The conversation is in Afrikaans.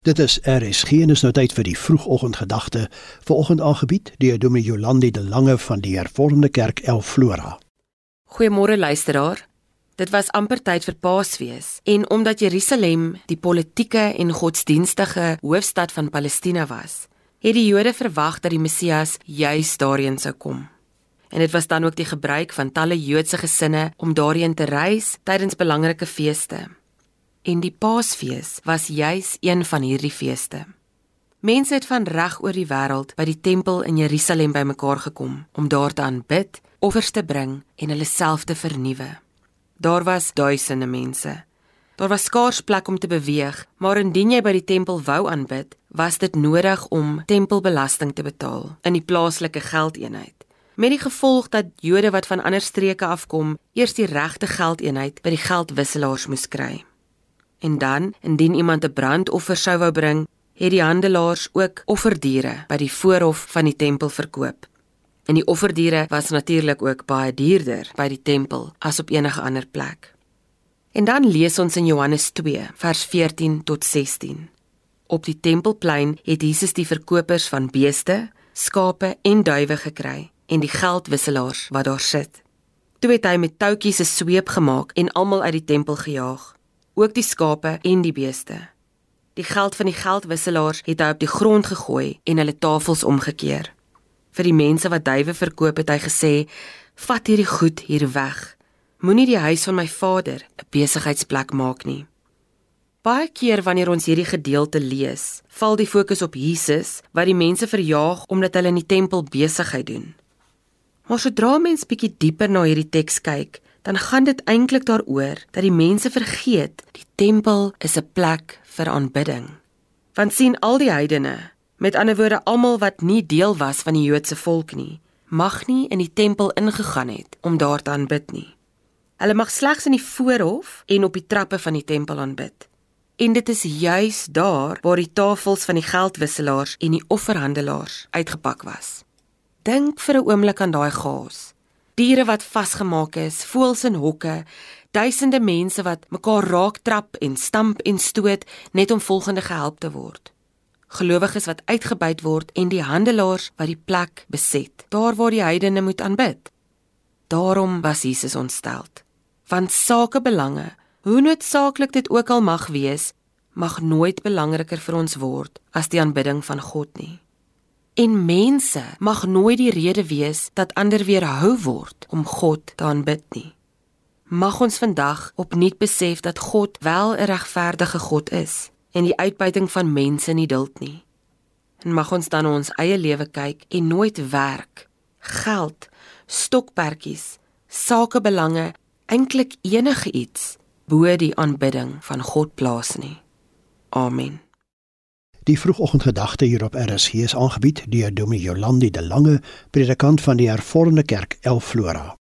Dit is RSG en is nou tyd vir die vroegoggendgedagte. Vanoggend aangebied deur Dominee Jolandi de Lange van die Hervormde Kerk El Flora. Goeiemôre luisteraar. Dit was amper tyd vir Paasfees en omdat Jerusalem die politieke en godsdienstige hoofstad van Palestina was, het die Jode verwag dat die Messias juis daarheen sou kom. En dit was dan ook die gebruik van talle Joodse gesinne om daarheen te reis tydens belangrike feeste en die Paasfees was juis een van hierdie feeste. Mense het van reg oor die wêreld by die tempel in Jerusalem bymekaar gekom om daar te aanbid, offers te bring en hulle self te vernuwe. Daar was duisende mense. Daar was skaars plek om te beweeg, maar indien jy by die tempel wou aanbid, was dit nodig om tempelbelasting te betaal in die plaaslike geldeenheid. Met die gevolg dat Jode wat van ander streke afkom, eers die regte geldeenheid by die geldwisselaars moes kry. En dan, indien iemand 'n brandoffer sou wou bring, het die handelaars ook offerdiere by die voorhof van die tempel verkoop. En die offerdiere was natuurlik ook baie duurder by die tempel as op enige ander plek. En dan lees ons in Johannes 2 vers 14 tot 16. Op die tempelplein het Jesus die verkopers van beeste, skape en duwe gekry en die geldwisselaars wat daar sit. Toe het hy met touwtjies 'n sweep gemaak en almal uit die tempel gejaag ook die skape en die beeste. Die geld van die geldwisselaars het hy op die grond gegooi en hulle tafels omgekeer. Vir die mense wat duwe verkoop het hy gesê: "Vat hierdie goed hier weg. Moenie die huis van my Vader 'n besigheidsplek maak nie." Baie keer wanneer ons hierdie gedeelte lees, val die fokus op Jesus wat die mense verjaag omdat hulle in die tempel besigheid doen. Maar sodra mens bietjie dieper na hierdie teks kyk, dan gaan dit eintlik daaroor dat die mense vergeet die tempel is 'n plek vir aanbidding. Want sien al die heidene, met ander woorde almal wat nie deel was van die Joodse volk nie, mag nie in die tempel ingegaan het om daar te aanbid nie. Hulle mag slegs in die voorhof en op die trappe van die tempel aanbid. En dit is juis daar waar die tafels van die geldwisselaars en die offerhandelaars uitgepak was. Dink vir 'n oomblik aan daai gaas diere wat vasgemaak is, voëls in hokke, duisende mense wat mekaar raak trap en stamp en stoot net om volgende gehelp te word. Gelowiges wat uitgebuit word en die handelaars wat die plek beset, daar waar die heidene moet aanbid. Daarom was Jesus ontstel. Want sakebelange, hoe noodsaaklik dit ook al mag wees, mag nooit belangriker vir ons word as die aanbidding van God nie. En mense mag nooit die rede wees dat ander weerhou word om God te aanbid nie. Mag ons vandag opnuut besef dat God wel 'n regverdige God is en die uitbuiting van mense nie duld nie. En mag ons dan ons eie lewe kyk en nooit werk, geld, stokperdjies, sakebelange, eintlik enige iets bo die aanbidding van God plaas nie. Amen. Die vroegoggendgedagte hier op RSG is aangebied deur Dominee Jolandi de Lange, predikant van die Hervormde Kerk El Flora.